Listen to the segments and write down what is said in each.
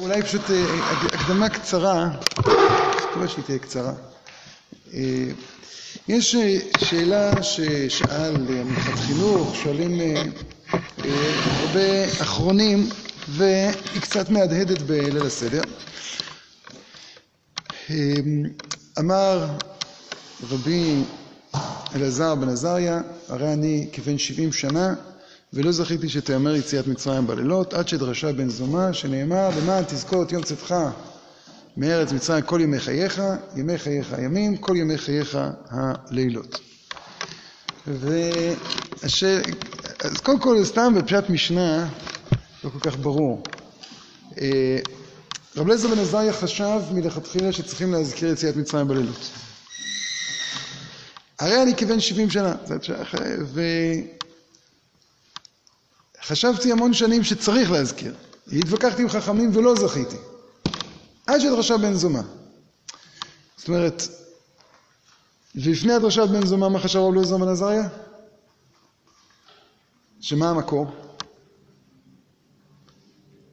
אולי פשוט אה, הקדמה קצרה, מקווה שהיא תהיה קצרה. אה, יש אה, שאלה ששאל מנחת חינוך, שואלים הרבה אחרונים, והיא קצת מהדהדת בליל הסדר. אמר רבי אלעזר בן עזריה, הרי אני כבן שבעים שנה, ולא זכיתי שתיאמר יציאת מצרים בלילות, עד שדרשה בן זומא, שנאמר, למען תזכור את יום צאתך מארץ מצרים כל ימי חייך, ימי חייך הימים, כל ימי חייך הלילות. והשאל... אז קודם כל, סתם בפשט משנה, לא כל כך ברור. אה, רב לזר בן עזריה חשב מלכתחילה שצריכים להזכיר יציאת מצרים בלילות. הרי אני כבן 70 שנה, ו... חשבתי המון שנים שצריך להזכיר. התווכחתי עם חכמים ולא זכיתי. עד שדרשה בן זומא. זאת אומרת, ולפני הדרשת בן זומא, מה חשב רב לוזר בן עזריה? שמה המקור?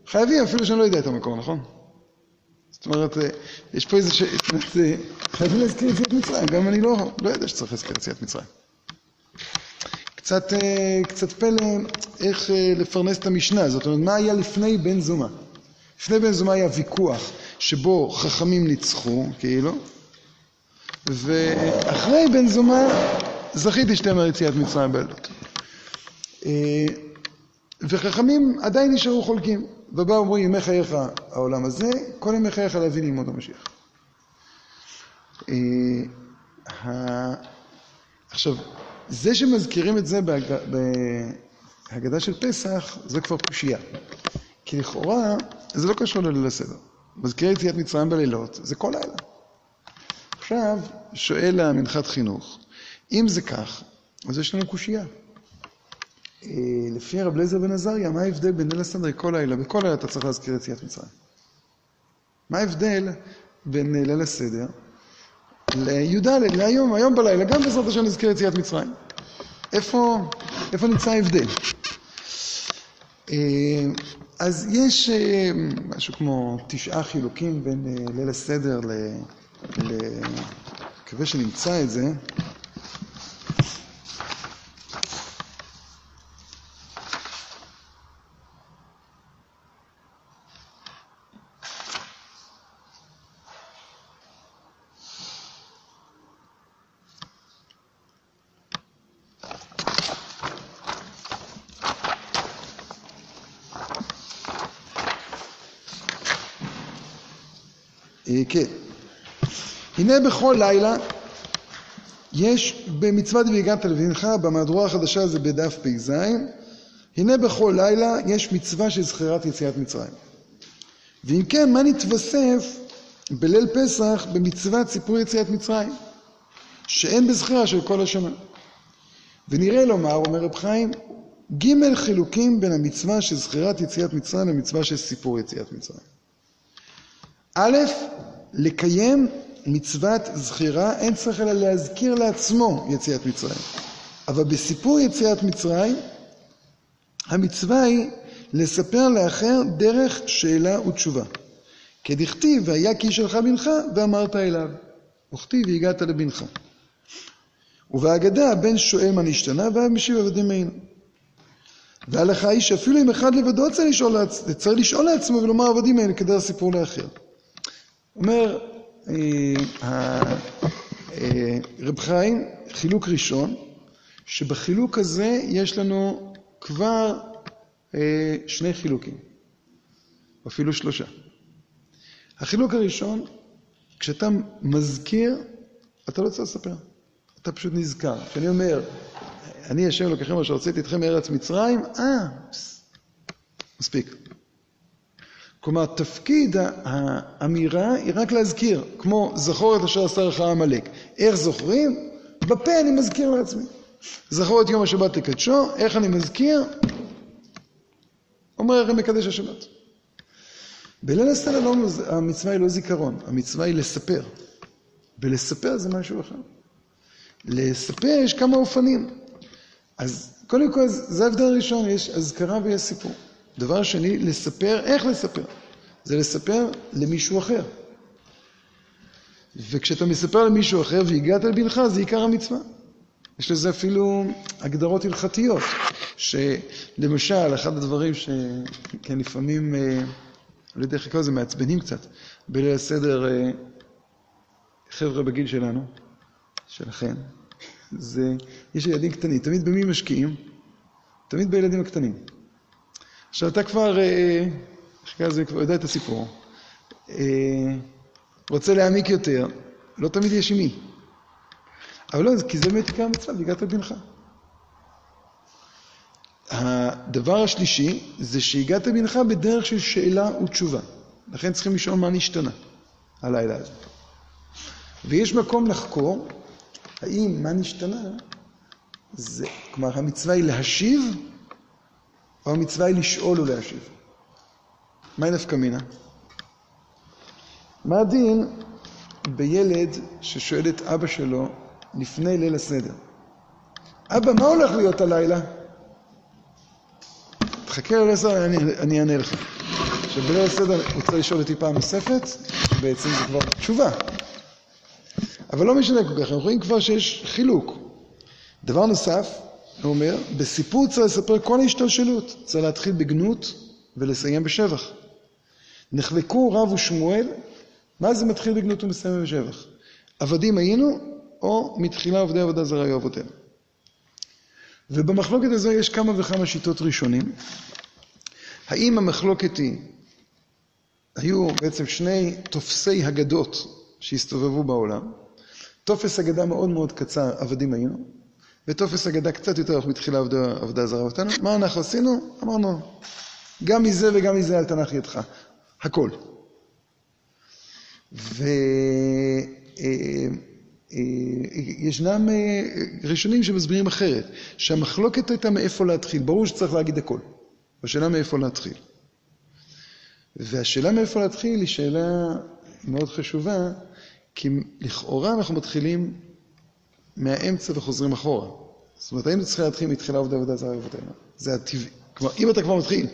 חייבים, אפילו שאני לא יודע את המקור, נכון? זאת אומרת, יש פה איזה ש... חייבים להזכיר יציאת מצרים, גם אני לא, לא יודע שצריך להזכיר יציאת מצרים. קצת, אה, קצת פלא איך אה, לפרנס את המשנה, זאת אומרת, מה היה לפני בן זומא? לפני בן זומא היה ויכוח שבו חכמים ניצחו, כאילו, ואחרי בן זומא זכיתי שתיאמר יציאת מצרים בלילות. אה, וחכמים עדיין נשארו חולקים, ובאו אומרים, ימי חייך העולם הזה, כל ימי חייך להביא ללמוד המשיח. עכשיו, זה שמזכירים את זה בהגדה של פסח, זה כבר קושייה. כי לכאורה, זה לא קשור לליל הסדר. מזכיר יציאת מצרים בלילות, זה כל לילה. עכשיו, שואל המנחת חינוך, אם זה כך, אז יש לנו קושייה. אה, לפי הרב לזר בן עזריה, מה ההבדל בין ליל הסדר כל לילה? בכל לילה אתה צריך להזכיר יציאת מצרים. מה ההבדל בין ליל הסדר לי"ד, להיום, היום בלילה, גם בעזרת השם נזכיר יציאת מצרים. איפה, איפה נמצא ההבדל? אה, אז יש אה, משהו כמו תשעה חילוקים בין אה, ליל הסדר ל... מקווה שנמצא את זה. כן. הנה בכל לילה יש במצוות והגעת לבנך, במהדורה החדשה זה בדף פ"ז, הנה בכל לילה יש מצווה של זכירת יציאת מצרים. ואם כן, מה נתווסף בליל פסח במצוות סיפור יציאת מצרים? שאין בזכירה של כל השנה. ונראה לומר, אומר רב חיים, ג' חילוקים בין המצווה של זכירת יציאת מצרים למצווה של סיפור יציאת מצרים. א', לקיים מצוות זכירה, אין צריך אלא להזכיר לעצמו יציאת מצרים. אבל בסיפור יציאת מצרים, המצווה היא לספר לאחר דרך שאלה ותשובה. כדכתיב, והיה כי שלך בנך, ואמרת אליו. וכתיב, והגעת לבנך. ובהגדה, הבן שואל מה נשתנה, והאב משיב עבדים מעינו. וההלכה היא שאפילו אם אחד לבדו צריך לשאול, צריך לשאול לעצמו ולומר עבדים מעינו כדרך סיפור לאחר. אומר אה, אה, רב חיים, חילוק ראשון, שבחילוק הזה יש לנו כבר אה, שני חילוקים, אפילו שלושה. החילוק הראשון, כשאתה מזכיר, אתה לא צריך לספר, אתה פשוט נזכר. כשאני אומר, אני השם אלוקיכם אשר הוצאתי אתכם מארץ מצרים, אה, מספיק. כלומר, תפקיד האמירה היא רק להזכיר, כמו זכור את אשר עשה לך עמלק. איך זוכרים? בפה אני מזכיר לעצמי. זכור את יום השבת לקדשו, איך אני מזכיר? אומר הרי מקדש השבת. בליל הסדר לא, המצווה היא לא זיכרון, המצווה היא לספר. ולספר זה משהו אחר. לספר יש כמה אופנים. אז קודם כל, זה ההבדל הראשון, יש אזכרה ויש סיפור. דבר שני, לספר, איך לספר? זה לספר למישהו אחר. וכשאתה מספר למישהו אחר והגעת לבנך, זה עיקר המצווה. יש לזה אפילו הגדרות הלכתיות, שלמשל, אחד הדברים שכן לפעמים, אה, לא יודע איך לקרוא לזה, מעצבנים קצת, בליל הסדר, אה, חבר'ה בגיל שלנו, שלכם, זה, יש ילדים קטנים, תמיד במי משקיעים? תמיד בילדים הקטנים. עכשיו אתה כבר, אה, לזה, כבר יודע את הסיפור, רוצה להעמיק יותר, לא תמיד יש עם מי. אבל לא, כי זה באמת עיקר המצווה, והגעת לבנך. הדבר השלישי זה שהגעת בנך בדרך של שאלה ותשובה. לכן צריכים לשאול מה נשתנה הלילה הזה. ויש מקום לחקור האם מה נשתנה זה, כלומר המצווה היא להשיב או המצווה היא לשאול ולהשיב. מהי נפקא מינה? מה הדין בילד ששואל את אבא שלו לפני ליל הסדר. אבא, מה הולך להיות הלילה? תחכה ליל הסדר, אני אענה לך. עכשיו בליל הסדר הוא צריך לשאול אותי פעם נוספת, בעצם זה כבר תשובה. אבל לא משנה כל כך, אנחנו רואים כבר שיש חילוק. דבר נוסף, הוא אומר, בסיפור צריך לספר כל ההשתלשלות. צריך להתחיל בגנות ולסיים בשבח. נחלקו רב ושמואל, מה זה מתחיל בגנות ומסיים בשבח? עבדים היינו, או מתחילה עובדי עבודה זרה היו אבותינו. ובמחלוקת הזו יש כמה וכמה שיטות ראשונים. האם המחלוקת היא, היו בעצם שני תופסי הגדות שהסתובבו בעולם, טופס אגדה מאוד מאוד קצר, עבדים היינו, וטופס אגדה קצת יותר ארוך מתחילה עבודה, עבודה זרה אותנו. מה אנחנו עשינו? אמרנו, גם מזה וגם מזה אל תנח ידך. הכל. ו... אה, אה, אה, ראשונים שמסבירים אחרת, שהמחלוקת הייתה מאיפה להתחיל. ברור שצריך להגיד הכל. השאלה מאיפה להתחיל. והשאלה מאיפה להתחיל היא שאלה מאוד חשובה, כי לכאורה אנחנו מתחילים מהאמצע וחוזרים אחורה. זאת אומרת, האם צריך להתחיל מתחילה עובדי עבודה זרה אבותינו? זה הטבעי. כלומר, אם אתה כבר מתחיל,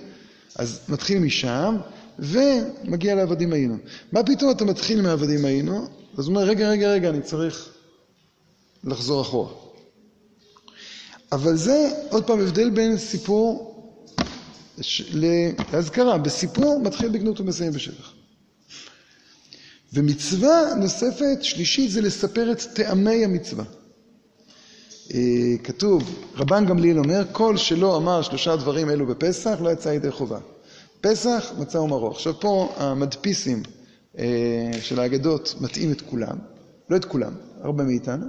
אז מתחיל משם, ומגיע לעבדים היינו. מה פתאום אתה מתחיל מעבדים היינו, אז הוא אומר, רגע, רגע, רגע, אני צריך לחזור אחורה. אבל זה, עוד פעם, הבדל בין סיפור להזכרה. בסיפור מתחיל בגנות ומסיים בשבח. ומצווה נוספת, שלישית, זה לספר את טעמי המצווה. אה, כתוב, רבן גמליאל אומר, כל שלא אמר שלושה דברים אלו בפסח, לא יצא ידי חובה. פסח, מצה ומרור. עכשיו פה המדפיסים אה, של האגדות מטעים את כולם, לא את כולם, הרבה מאיתנו,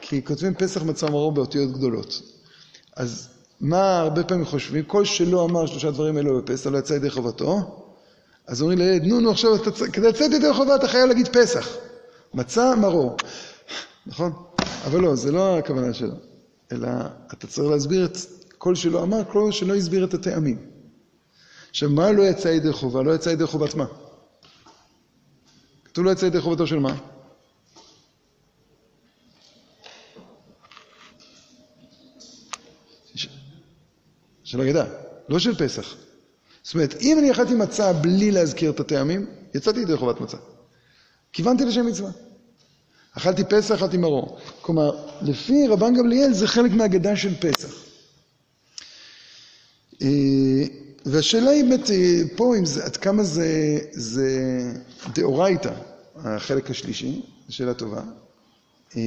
כי כותבים פסח מצה ומרור באותיות גדולות. אז מה הרבה פעמים חושבים? כל שלא אמר שלושה דברים אלו בפסח, לא יצא ידי חובתו, אז אומרים לילד, נו, נו, עכשיו, אתה, כדי לצאת ידי חובה אתה חייב להגיד פסח. מצה, מרור. נכון? אבל לא, זה לא הכוונה שלו, אלא אתה צריך להסביר את כל שלא אמר, כל שלא הסביר את הטעמים. עכשיו, מה לא יצא ידי חובה? לא יצא ידי חובת מה? כתוב לא יצא ידי חובתו של מה? של הגדה, לא של פסח. זאת אומרת, אם אני אכלתי מצה בלי להזכיר את הטעמים, יצאתי ידי חובת מצה. כיוונתי לשם מצווה. אכלתי פסח, אכלתי מרור. כלומר, לפי רבן גמליאל זה חלק מהגדה של פסח. והשאלה היא באמת אה, פה, זה, עד כמה זה, זה דאורייתא, החלק השלישי, שאלה טובה. אה,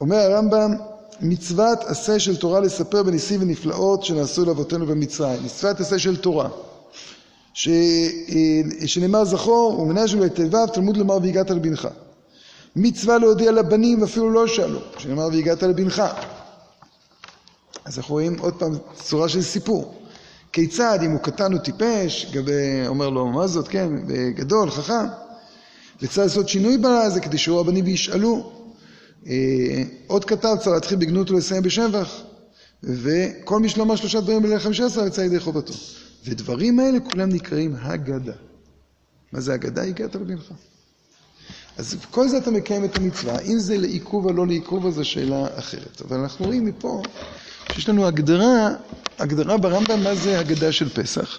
אומר הרמב"ם, מצוות עשה של תורה לספר בניסים ונפלאות שנעשו לאבותינו במצרים. מצוות עשה של תורה. ש... אה, שנאמר זכור ומנש ולתיביו תלמוד לומר והגעת לבנך. מצווה להודיע לבנים אפילו לא שאלו, שנאמר והגעת לבנך. אז אנחנו רואים עוד פעם צורה של סיפור. כיצד אם הוא קטן או טיפש, אומר לו מה זאת, כן, גדול, חכם, וצריך לעשות שינוי בזה כדי שיראו הבנים וישאלו. אה, עוד כתב צריך להתחיל בגנות ולסיים בשבח, וכל מי שלא אמר שלושה דברים בליל חמישה עשרה יצא ידי חובתו. ודברים האלה כולם נקראים הגדה. מה זה הגדה? הגעת לבנך. אז כל זה אתה מקיים את המצווה. אם זה לעיכוב או לא לעיכוב, אז זו שאלה אחרת. אבל אנחנו רואים מפה שיש לנו הגדרה, הגדרה ברמב"ם מה זה הגדה של פסח.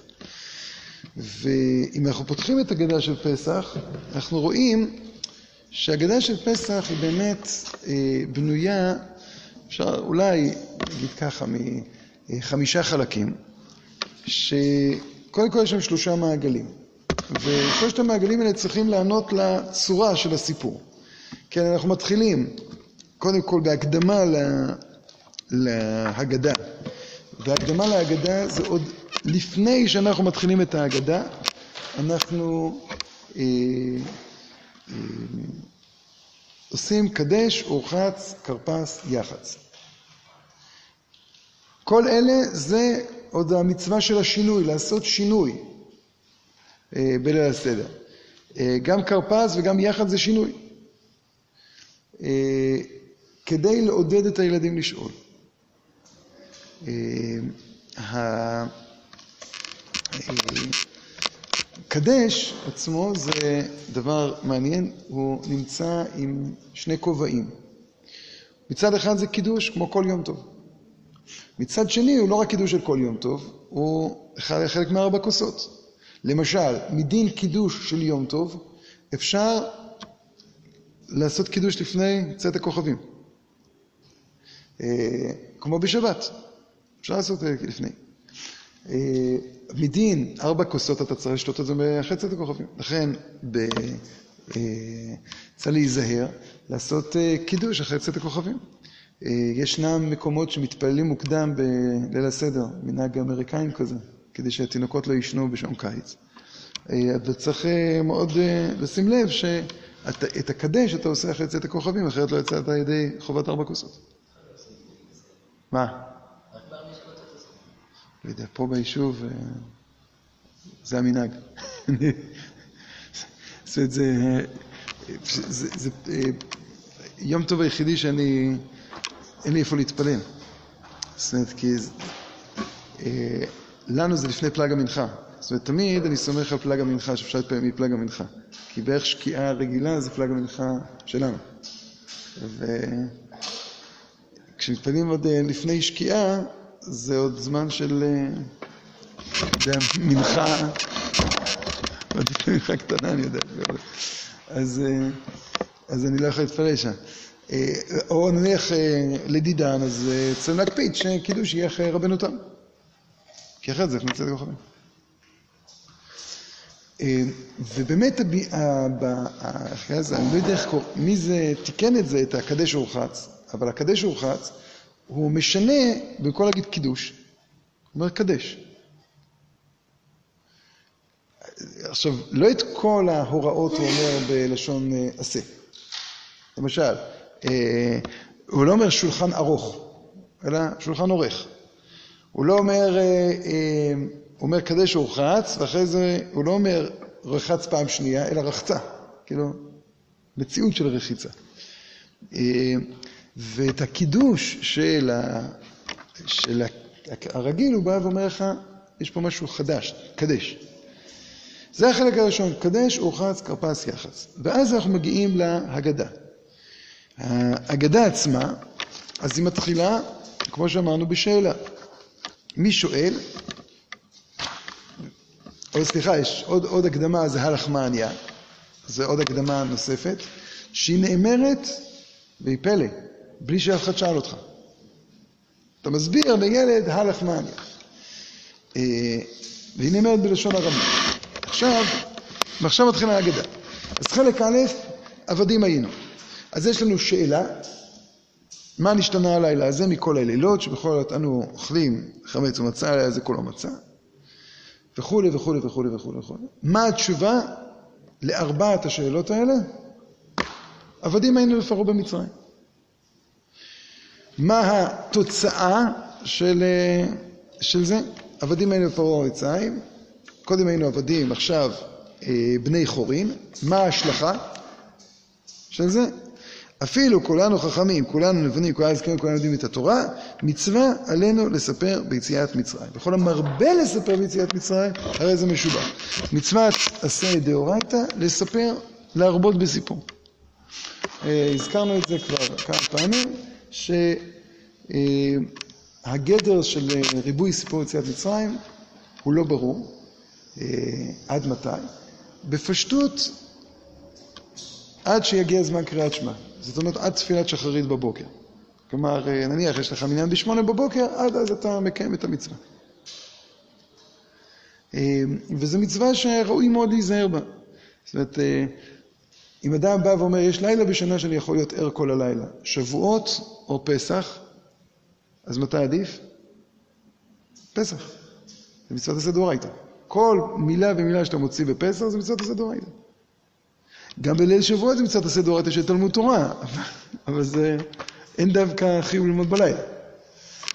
ואם אנחנו פותחים את הגדה של פסח, אנחנו רואים שהגדה של פסח היא באמת אה, בנויה, אפשר אולי להגיד ככה, מחמישה חלקים, שקודם כל יש שם שלושה מעגלים, ושלושת המעגלים האלה צריכים לענות לצורה של הסיפור. כן, אנחנו מתחילים קודם כל בהקדמה להגדה, והקדמה להגדה זה עוד לפני שאנחנו מתחילים את ההגדה, אנחנו אה, אה, עושים קדש, אורחץ, כרפס, יח"צ. כל אלה זה עוד המצווה של השינוי, לעשות שינוי אה, בליל הסדר. אה, גם כרפס וגם יח"צ זה שינוי. אה, כדי לעודד את הילדים לשאול. אה, קדש עצמו זה דבר מעניין, הוא נמצא עם שני כובעים. מצד אחד זה קידוש, כמו כל יום טוב. מצד שני, הוא לא רק קידוש של כל יום טוב, הוא חלק מארבע כוסות. למשל, מדין קידוש של יום טוב, אפשר לעשות קידוש לפני צאת הכוכבים. אה, כמו בשבת, אפשר לעשות לפני. אה, מדין ארבע כוסות אתה צריך לשתות את זה אחרי צאת הכוכבים. לכן אה, צריך להיזהר לעשות קידוש אחרי צאת הכוכבים. ישנם מקומות שמתפללים מוקדם בליל הסדר, מנהג אמריקאים כזה, כדי שהתינוקות לא יישנו בשעון קיץ. אבל צריך מאוד לשים לב שאת הקדש אתה עושה אחרי צאת הכוכבים, אחרת לא יצאת ידי חובת ארבע כוסות. מה? לא יודע, פה ביישוב אה, זה המנהג. זה, זה, זה, זה אה, יום טוב היחידי שאני, אין לי איפה להתפלל. זאת אומרת, כי אה, לנו זה לפני פלג המנחה. זאת אומרת, תמיד אני סומך על פלג המנחה, שאפשר להתפלל מפלג המנחה. כי בערך שקיעה רגילה זה פלג המנחה שלנו. כשמתפללים עוד לפני שקיעה, זה עוד זמן של, אה, מנחה, עוד מנחה קטנה, אני יודע. אז, אה, אני לא יכול להתפלל שם. או נניח לדידן, אז צריך להקפיד שקידוש יהיה אחרי רבנו תם. כי אחרת זה את הכוכבים. ובאמת, אני לא יודע איך קוראים, מי זה תיקן את זה, את הקדש אורחץ, אבל הקדש ורחץ, הוא משנה, במקום להגיד קידוש, אומר קדש. עכשיו, לא את כל ההוראות הוא אומר בלשון אה, עשה. למשל, אה, הוא לא אומר שולחן ארוך, אלא שולחן עורך. הוא לא אומר, אה, הוא אומר קדש ורחץ, ואחרי זה הוא לא אומר רחץ פעם שנייה, אלא רחצה. כאילו, מציאות של רחיצה. ואת הקידוש של, ה... של הרגיל, הוא בא ואומר לך, יש פה משהו חדש, קדש. זה החלק הראשון, קדש, אורחץ, כרפס, יחס. ואז אנחנו מגיעים להגדה. ההגדה עצמה, אז היא מתחילה, כמו שאמרנו, בשאלה. מי שואל? או סליחה, יש עוד, עוד הקדמה, זה הלחמניה, זה עוד הקדמה נוספת, שהיא נאמרת, והיא פלא, בלי שאף אחד שאל אותך. אתה מסביר לילד הלחמניה. אה, והיא נאמרת בלשון הרמה. עכשיו, ועכשיו מתחילה ההגדה. אז חלק א', עבדים היינו. אז יש לנו שאלה, מה נשתנה הלילה הזה מכל הלילות, שבכל זאת אנו אוכלים חמץ ומצה, הלילה הזה כולו מצה, וכולי וכולי וכולי וכולי וכולי. מה התשובה לארבעת השאלות האלה? עבדים היינו לפרעה במצרים. מה התוצאה של, אה, של זה? עבדים היינו בפרעה מצרים, קודם היינו עבדים, עכשיו אה, בני חורין, מה ההשלכה של זה? אפילו כולנו חכמים, כולנו נבונים, כולנו זקנים, כולנו יודעים את התורה, מצווה עלינו לספר ביציאת מצרים. וכל המרבה לספר ביציאת מצרים, הרי זה משובח. מצוות עשה דאורייתא, לספר, להרבות בסיפור. אה, הזכרנו את זה כבר כמה פעמים. שהגדר של ריבוי סיפור יציאת מצרים הוא לא ברור, אה, עד מתי? בפשטות, עד שיגיע זמן קריאת שמע. זאת אומרת, עד תפילת שחרית בבוקר. כלומר, אה, נניח יש לך מניין בשמונה בבוקר, עד אז אתה מקיים את המצווה. אה, וזו מצווה שראוי מאוד להיזהר בה. זאת אומרת, אה, אם אדם בא ואומר, יש לילה בשנה שאני יכול להיות ער כל הלילה, שבועות או פסח, אז מתי עדיף? פסח. זה מצוות עשה דאורייתא. כל מילה ומילה שאתה מוציא בפסח זה מצוות עשה דאורייתא. גם בליל שבועות זה מצוות עשה דאורייתא של תלמוד תורה, אבל זה, אין דווקא חיוב ללמוד בלילה.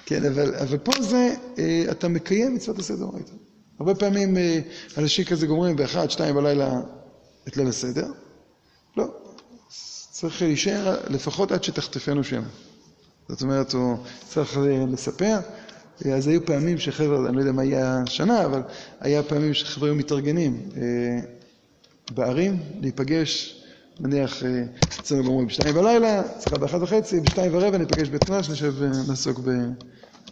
כן, אבל, אבל פה זה, אה, אתה מקיים מצוות עשה דאורייתא. הרבה פעמים אה, אנשים כזה גומרים באחד, שתיים בלילה את ליל הסדר. לא, צריך להישאר לפחות עד שתחטפנו שם. זאת אומרת, הוא צריך לספר. אז היו פעמים שחבר'ה, אני לא יודע מה יהיה השנה, אבל היה פעמים שחבר'ה היו מתארגנים אה, בערים, להיפגש, נניח אה, אצלנו גומרים בשתיים בלילה, צריכה באחת וחצי, בשתיים ורבע ניפגש בתנ"ש, נשב ונעסוק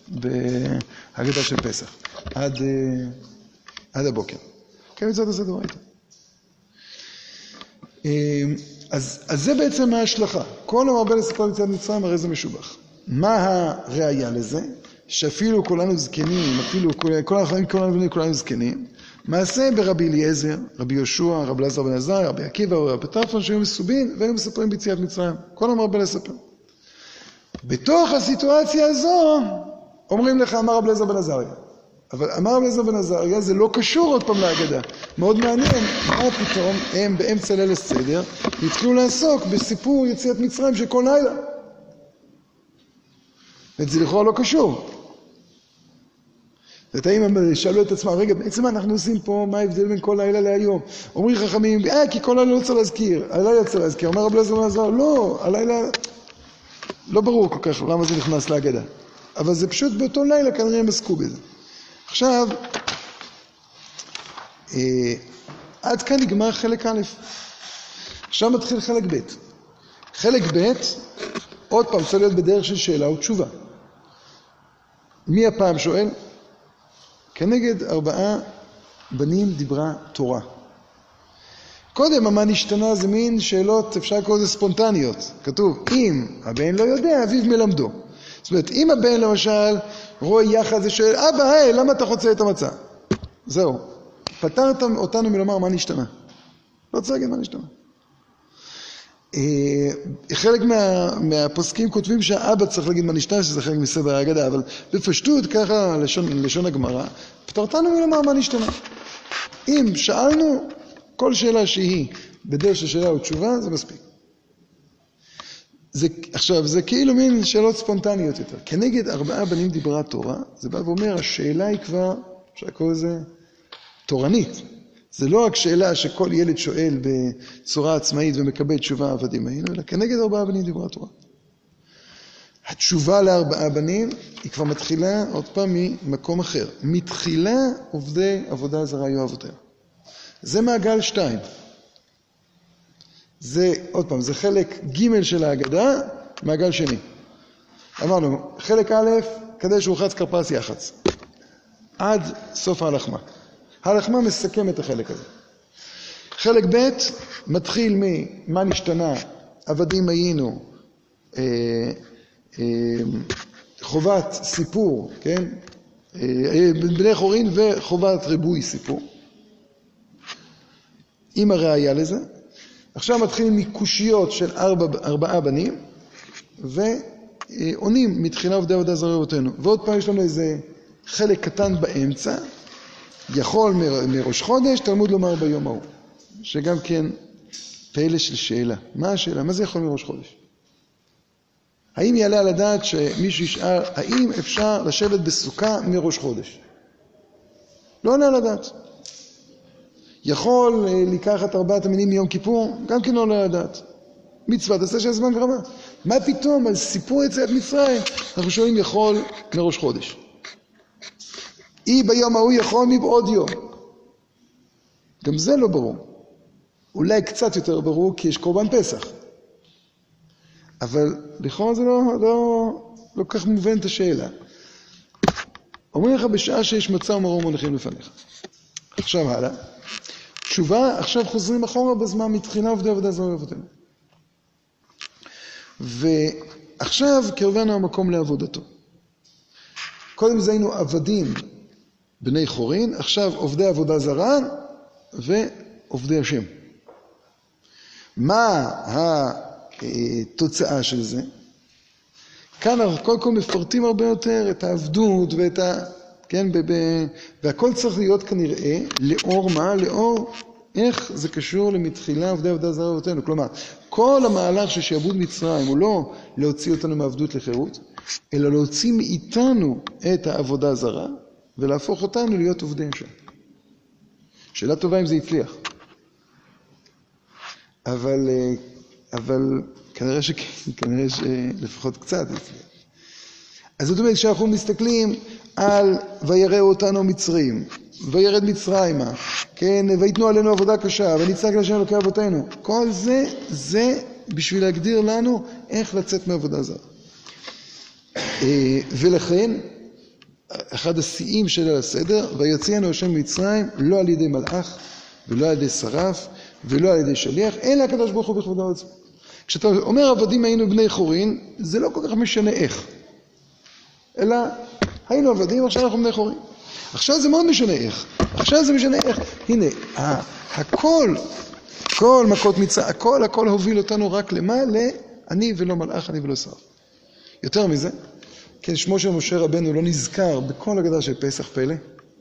בהגדה של פסח, עד, עד הבוקר. כן, מצוות הסדר ראית. אמ, אז, אז זה בעצם ההשלכה. כל המרבה לספר יציאת מצרים הרי זה משובח. מה הראיה לזה? שאפילו כולנו זקנים, אפילו כל החיים כולנו כולנו זקנים. מעשה ברבי אליעזר, רבי יהושע, רבי אלעזר בן עזר, רבי עקיבא, רבי טרפון, שהיו מסובין והיו מספרים ביציאת מצרים. כל המרבה לספר. בתוך הסיטואציה הזו אומרים לך, אמר רבי אלעזר בן עזריה. אבל אמר רבי אליעזר בן עזריה, זה לא קשור עוד פעם להגדה. מאוד מעניין, מה פתאום הם באמצע ליל הסדר התחילו לעסוק בסיפור יציאת מצרים של כל לילה. וזה לכאורה לא קשור. זאת האם שאלו את עצמם, רגע, בעצם מה אנחנו עושים פה, מה ההבדל בין כל לילה להיום? אומרים חכמים, אה, כי כל לילה לא צריך להזכיר, הלילה צריך להזכיר. אומר רבי אליעזר בן עזריה, לא, הלילה, לא ברור כל כך למה זה נכנס להגדה. אבל זה פשוט באותו לילה כנראה הם עסקו בזה. עכשיו, אה, עד כאן נגמר חלק א', עכשיו מתחיל חלק ב'. חלק ב', עוד פעם, צריך להיות בדרך של שאלה ותשובה. מי הפעם שואל? כנגד ארבעה בנים דיברה תורה. קודם המה נשתנה זה מין שאלות, אפשר לקרוא לזה ספונטניות. כתוב, אם הבן לא יודע, אביו מלמדו. זאת אומרת, אם הבן למשל רואה יחד ושואל, אבא, היי, למה אתה חוצה את המצה? זהו. פטרת אותנו מלומר מה נשתנה. לא צריך להגיד מה נשתנה. אה, חלק מה, מהפוסקים כותבים שהאבא צריך להגיד מה נשתנה, שזה חלק מסדר ההגדה, אבל בפשטות, ככה לשון, לשון הגמרא, פטרתנו מלומר מה נשתנה. אם שאלנו כל שאלה שהיא בדרך של שאלה ותשובה, זה מספיק. זה, עכשיו, זה כאילו מין שאלות ספונטניות יותר. כנגד ארבעה בנים דיברה תורה, זה בא ואומר, השאלה היא כבר, אפשר לקרוא לזה, תורנית. זה לא רק שאלה שכל ילד שואל בצורה עצמאית ומקבל תשובה עבדים היינו, אלא כנגד ארבעה בנים דיברה תורה. התשובה לארבעה בנים היא כבר מתחילה עוד פעם ממקום אחר. מתחילה עובדי עבודה זרה היו אבותיהם. זה מעגל שתיים. זה, עוד פעם, זה חלק ג' של ההגדה, מעגל שני. אמרנו, חלק א', קדש ורחץ כרפס יח"צ. עד סוף ההלחמה. ההלחמה מסכם את החלק הזה. חלק ב' מתחיל ממה נשתנה, עבדים היינו, אה, אה, חובת סיפור, כן? אה, בני חורין וחובת ריבוי סיפור. עם הראייה לזה. עכשיו מתחילים מקושיות של ארבע, ארבעה בנים, ועונים מתחילה עובדי עבודה זרי אבותינו. ועוד פעם יש לנו איזה חלק קטן באמצע, יכול מראש חודש, תלמוד לומר ביום ההוא. שגם כן פלא של שאלה. מה השאלה? מה זה יכול מראש חודש? האם יעלה על הדעת שמישהו ישאל, האם אפשר לשבת בסוכה מראש חודש? לא עולה על הדעת. יכול אה, לקחת ארבעת המינים מיום כיפור, גם כן לא עולה לדעת. מצוות עשה של זמן ורמה. מה פתאום, על סיפור יציאת מצרים, אנחנו שואלים יכול מראש חודש. אי ביום ההוא יכול מבעוד יום. גם זה לא ברור. אולי קצת יותר ברור כי יש קורבן פסח. אבל לכאורה זה לא, לא, לא כך מובן את השאלה. אומרים לך בשעה שיש מצה ומרור מונחים לפניך. עכשיו הלאה. תשובה, עכשיו חוזרים אחורה בזמן, מתחילה עובדי עבודה זרה ועבודנו. ועכשיו קרבנו המקום לעבודתו. קודם זה היינו עבדים בני חורין, עכשיו עובדי עבודה זרה ועובדי השם. מה התוצאה של זה? כאן אנחנו קודם כל מפרטים הרבה יותר את העבדות ואת ה... כן, ב, ב, והכל צריך להיות כנראה לאור מה? לאור איך זה קשור למתחילה עבדי עבודה זרה אבותינו. כלומר, כל המהלך של שעבוד מצרים הוא לא להוציא אותנו מעבדות לחירות, אלא להוציא מאיתנו את העבודה זרה ולהפוך אותנו להיות עובדי השם. שאלה טובה אם זה הצליח. אבל, אה, אבל כנראה שכן, כנראה שלפחות קצת הצליח. אז זאת אומרת, כשאנחנו מסתכלים על ויראו אותנו מצרים, וירד מצרימה, כן, ויתנו עלינו עבודה קשה, ונצעק לשם אלוקי אבותינו. כל זה, זה בשביל להגדיר לנו איך לצאת מעבודה זרה. אה, ולכן, אחד השיאים של הסדר, ויוציאנו השם ממצרים לא על ידי מלאך, ולא על ידי שרף, ולא על ידי שליח, אלא הקדוש ברוך הוא בכבודו עצמו. כשאתה אומר עבדים היינו בני חורין, זה לא כל כך משנה איך. אלא היינו עבדים, עכשיו אנחנו בני חורין. עכשיו זה מאוד משנה איך. עכשיו זה משנה איך. הנה, הכל, כל מכות מצרים, הכל הכל הוביל אותנו רק למה? ל"אני ולא מלאך, אני ולא שר". יותר מזה, כן, שמו של משה רבנו לא נזכר בכל הגדה של פסח פלא,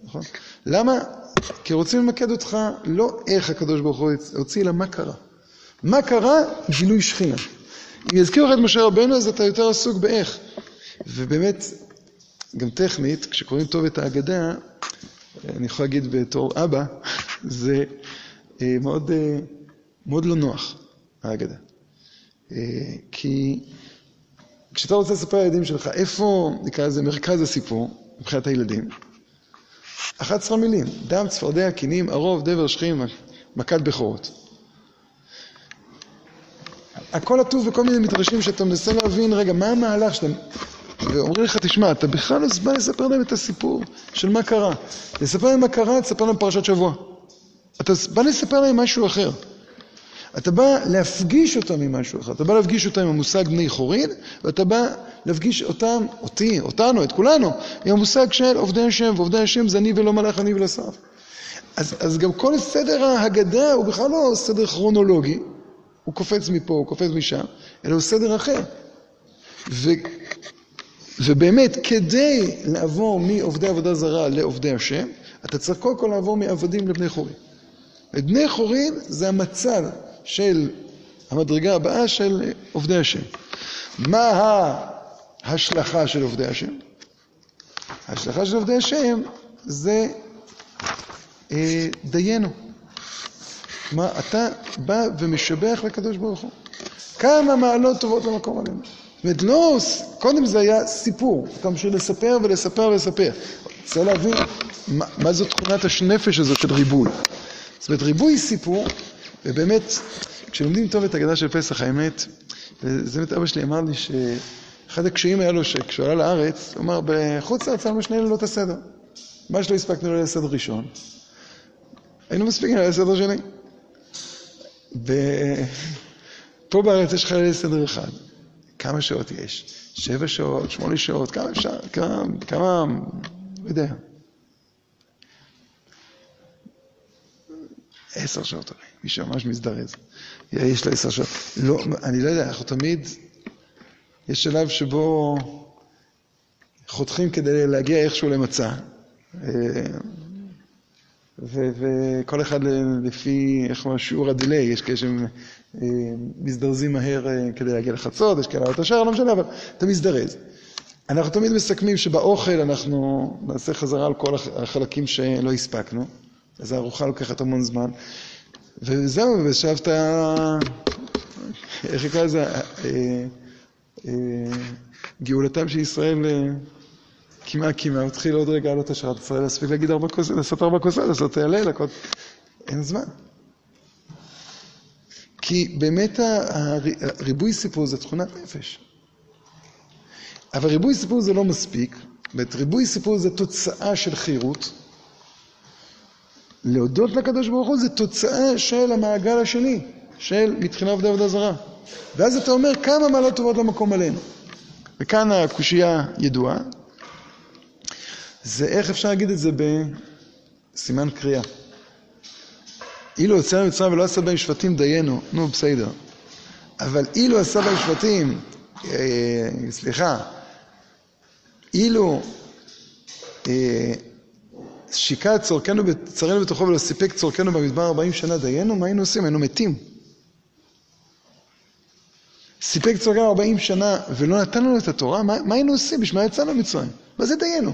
נכון? למה? כי רוצים למקד אותך לא איך הקדוש ברוך הוא הוציא, אלא מה קרה. מה קרה? גילוי שכינה. אם יזכיר לך את משה רבנו, אז אתה יותר עסוק באיך. ובאמת, גם טכנית, כשקוראים טוב את ההגדה, אני יכול להגיד בתור אבא, זה אה, מאוד, אה, מאוד לא נוח, ההגדה. אה, כי כשאתה רוצה לספר לילדים שלך, איפה, נקרא לזה, מרכז הסיפור, מבחינת הילדים, 11 מילים, דם, צפרדע, קינים, ערוב, דבר, שכם, מכת בכורות. הכל עטוב בכל מיני מדרשים שאתה מנסה להבין, רגע, מה המהלך שאתה... ואומרים לך, תשמע, אתה בכלל לא בא לספר להם את הסיפור של מה קרה. לספר להם מה קרה, תספר להם פרשת שבוע. אתה בא לספר להם משהו אחר. אתה בא להפגיש אותם עם משהו אחר. אתה בא להפגיש אותם עם המושג בני חורין, ואתה בא להפגיש אותם, אותי, אותנו, את כולנו, עם המושג של עובדי השם, ועובדי השם זה אני ולא מלאך אני ולא שר. אז, אז גם כל סדר ההגדה הוא בכלל לא סדר כרונולוגי, הוא קופץ מפה, הוא קופץ משם, אלא הוא סדר אחר. ו, ובאמת, כדי לעבור מעובדי עבודה זרה לעובדי השם, אתה צריך קודם כל לעבור מעבדים לבני חורין. בני חורין זה המצב של המדרגה הבאה של עובדי השם. מה ההשלכה של עובדי השם? ההשלכה של עובדי השם זה אה, דיינו. כלומר, אתה בא ומשבח לקדוש ברוך הוא. כמה מעלות טובות למקום עלינו. זאת אומרת, לא, קודם זה היה סיפור, אתה ממשיך לספר ולספר ולספר. רוצה להבין מה, מה זו תכונת הנפש הזאת של ריבוי. זאת אומרת, ריבוי סיפור, ובאמת, כשלומדים טוב את הגדה של פסח, האמת, וזה באמת אבא שלי אמר לי שאחד הקשיים היה לו שכשהוא עלה לארץ, הוא אמר, בחוץ לארץ היה שני לילות הסדר. מה שלא הספקנו ליל הסדר ראשון, היינו מספיקים ליל הסדר שני. ופה בארץ יש לך ליל סדר אחד. כמה שעות יש? שבע שעות, שמונה שעות, כמה אפשר? כמה, כמה, לא יודע. עשר שעות, מי שממש מזדרז. יש לו עשר שעות. לא, אני לא יודע, אנחנו תמיד, יש שלב שבו חותכים כדי להגיע איכשהו למצע. אה, וכל אחד לפי, איך אומרים, שיעור הדיליי, יש כאלה שהם מזדרזים מהר אה, כדי להגיע לחצות, יש כאלה השאר, לא משנה, אבל אתה מזדרז. אנחנו תמיד מסכמים שבאוכל אנחנו נעשה חזרה על כל החלקים שלא הספקנו, אז הארוחה לוקחת המון זמן. וזהו, ושאב את ה... איך יקרא לזה? אה, גאולתם של ישראל כמעט כמעט, מתחיל עוד רגע השעה, אתה צריך להספיק להגיד ארבע כוסות, לעשות ארבע כוסות, לעשות הלל. אין זמן. כי באמת הריבוי סיפור זה תכונת נפש. אבל ריבוי סיפור זה לא מספיק, ריבוי סיפור זה תוצאה של חירות, להודות לקדוש ברוך הוא זה תוצאה של המעגל השני, של מתחילה עבודה עבודה זרה. ואז אתה אומר כמה מעלות טובות למקום עלינו. וכאן הקושייה ידועה. זה איך אפשר להגיד את זה בסימן קריאה. אילו יוצא למצרים ולא עשה בהם שבטים דיינו, נו בסדר. אבל אילו עשה בהם שבטים, אה, סליחה, אילו אה, שיקע צורכנו, צרינו בתוכו ולא סיפק צורכנו במדבר ארבעים שנה דיינו, מה היינו עושים? היינו מתים. סיפק צורכנו ארבעים שנה ולא נתן לנו את התורה, מה, מה היינו עושים? בשביל מה יצאנו ממצרים? מה זה דיינו?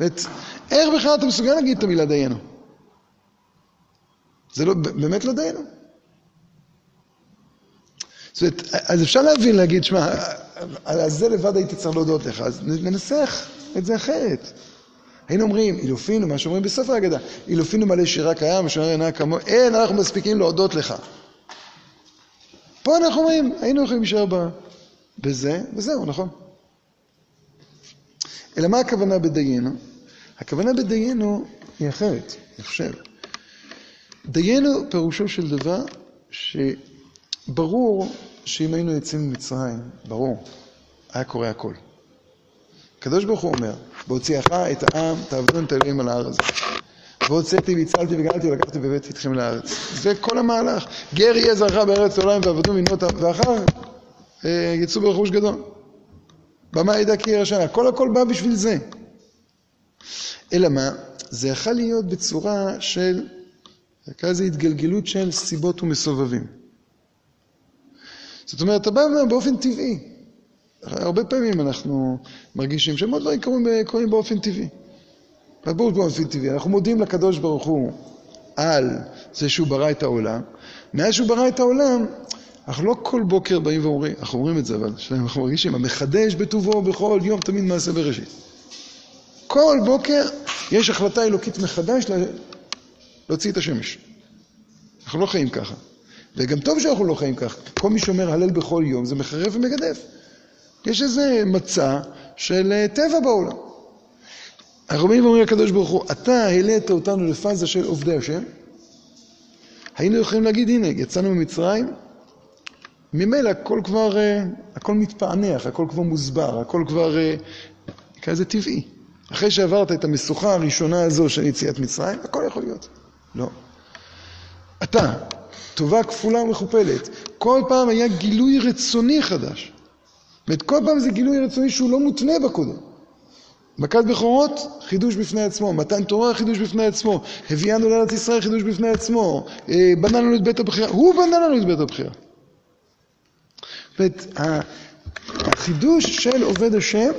ואת, איך בכלל אתה מסוגל להגיד את המילה דיינו? זה לא, באמת לא דיינו. זאת אומרת, אז אפשר להבין, להגיד, שמע, על זה לבד הייתי צריך להודות לך, אז ננסח את זה אחרת. היינו אומרים, אילופינו, מה שאומרים בסוף ההגדה, אילופינו מלא שירה קיים, ושומר עינה כמוהו, אין, אנחנו מספיקים להודות לך. פה אנחנו אומרים, היינו יכולים להישאר בזה, וזהו, נכון. אלא מה הכוונה בדיינו? הכוונה בדיינו היא אחרת, אני חושב. דיינו פירושו של דבר שברור שאם היינו יוצאים ממצרים, ברור, היה קורה הכל. הקדוש ברוך הוא אומר, בהוציאך את העם, תעבדון את האלוהים על ההר הזה. והוצאתי והצלתי וגאלתי ולקחתי והבאתי אתכם לארץ. זה כל המהלך. גר יהיה זרעך בארץ העולם ועבדו מינות ואחר אה, יצאו ברכוש גדול. במה ידע כי ירא שנה. הכל הכל בא בשביל זה. אלא מה? זה יכול להיות בצורה של, נקרא לזה התגלגלות של סיבות ומסובבים. זאת אומרת, אתה בא ואומר באופן טבעי. הרבה פעמים אנחנו מרגישים שמאוד דברים קורים, קורים באופן טבעי. ברור באופן טבעי. אנחנו מודים לקדוש ברוך הוא על זה שהוא ברא את העולם. מאז שהוא ברא את העולם, אנחנו לא כל בוקר באים ואומרים, אנחנו אומרים את זה, אבל אנחנו מרגישים, המחדש בטובו בכל יום תמיד מעשה בראשית. כל בוקר יש החלטה אלוקית מחדש להוציא את השמש. אנחנו לא חיים ככה. וגם טוב שאנחנו לא חיים ככה. כל מי שאומר הלל בכל יום זה מחרף ומגדף. יש איזה מצע של אה, טבע בעולם. אנחנו באים ואומרים לקדוש ברוך הוא, אתה העלית אותנו לפאזה של עובדי השם, היינו יכולים להגיד, הנה, יצאנו ממצרים, ממילא הכל כבר, אה, הכל מתפענח, הכל כבר מוסבר, הכל כבר אה, כזה טבעי. אחרי שעברת את המשוכה הראשונה הזו של יציאת מצרים, הכל יכול להיות. לא. אתה, טובה כפולה ומכופלת, כל פעם היה גילוי רצוני חדש. זאת כל פעם זה גילוי רצוני שהוא לא מותנה בקודם. מכת בכורות, חידוש בפני עצמו. מתן תורה, חידוש בפני עצמו. הביאנו לארץ ישראל, חידוש בפני עצמו. אה, בנה לנו את בית הבחירה. הוא בנה לנו את בית הבחירה. החידוש של עובד השם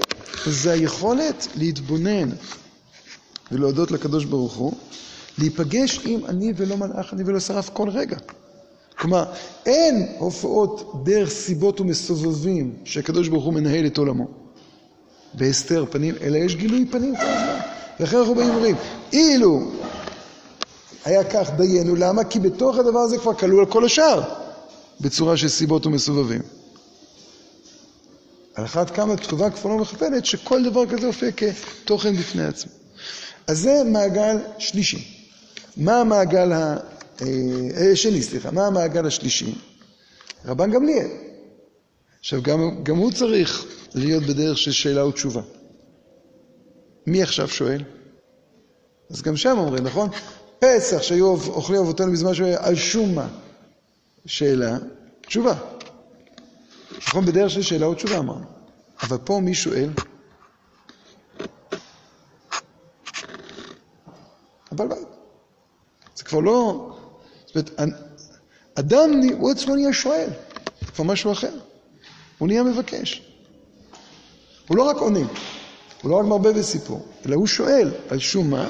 זה היכולת להתבונן ולהודות לקדוש ברוך הוא, להיפגש עם אני ולא מלאך אני ולא שרף כל רגע. כלומר, אין הופעות דרך סיבות ומסובבים שהקדוש ברוך הוא מנהל את עולמו. בהסתר פנים, אלא יש גילוי פנים כל הזמן. ולכן אנחנו באים ואומרים, אילו היה כך דיינו, למה? כי בתוך הדבר הזה כבר כלול על כל השאר, בצורה של סיבות ומסובבים. על אחת כמה כתובה כפולה ומכפלת, שכל דבר כזה הופיע כתוכן בפני עצמו. אז זה מעגל שלישי. מה המעגל ה... אה, אה, סליחה, מה המעגל השלישי? רבן גמליאל. עכשיו, גם, גם הוא צריך להיות בדרך של שאלה ותשובה. מי עכשיו שואל? אז גם שם אומרים, נכון? פסח שהיו אוכלים אבותינו בזמן שהוא היה על שום מה. שאלה, תשובה. נכון? בדרך של שאלה ותשובה אמרנו. אבל פה מי שואל? הבעל בית. זה כבר לא... זאת אומרת, אדם הוא עצמו נהיה שואל, כבר משהו אחר. הוא נהיה מבקש. הוא לא רק עונה, הוא לא רק מרבה בסיפור, אלא הוא שואל על שום מה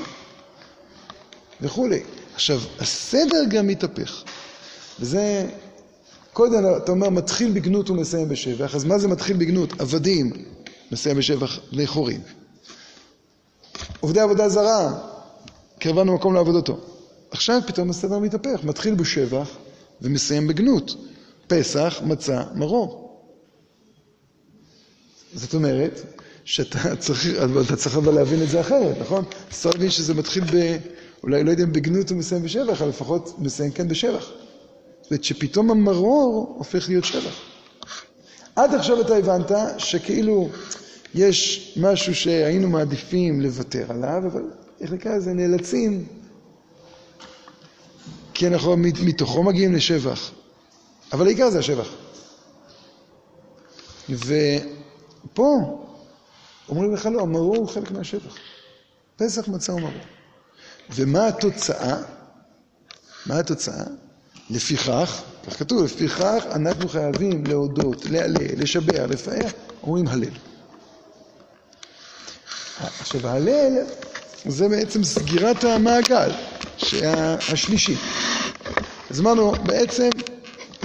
וכולי. עכשיו, הסדר גם מתהפך. וזה, קודם אתה אומר, מתחיל בגנות ומסיים בשבח, אז מה זה מתחיל בגנות? עבדים, מסיים בשבח בני חורים. עובדי עבודה זרה, קרבנו מקום לעבודתו. עכשיו פתאום הסדר מתהפך, מתחיל בשבח ומסיים בגנות. פסח, מצה, מרור. זאת אומרת שאתה צריך, אתה צריך אבל להבין את זה אחרת, נכון? אז צריך להבין שזה מתחיל ב... אולי לא יודע אם בגנות הוא מסיים בשבח, אבל לפחות מסיים כן בשבח. זאת אומרת שפתאום המרור הופך להיות שבח. עד עכשיו אתה הבנת שכאילו יש משהו שהיינו מעדיפים לוותר עליו, אבל איך נקרא לזה? נאלצים, כי אנחנו מתוכו מגיעים לשבח. אבל העיקר זה השבח. ופה אומרים לך לא, המרור הוא חלק מהשבח. פסח מצה ומרור. ומה התוצאה? מה התוצאה? לפיכך, כך כתוב, לפיכך אנחנו חייבים להודות, להלל, לשבח, לפאר, אומרים הלל. עכשיו ההלל זה בעצם סגירת המעגל השלישי. אז אמרנו, בעצם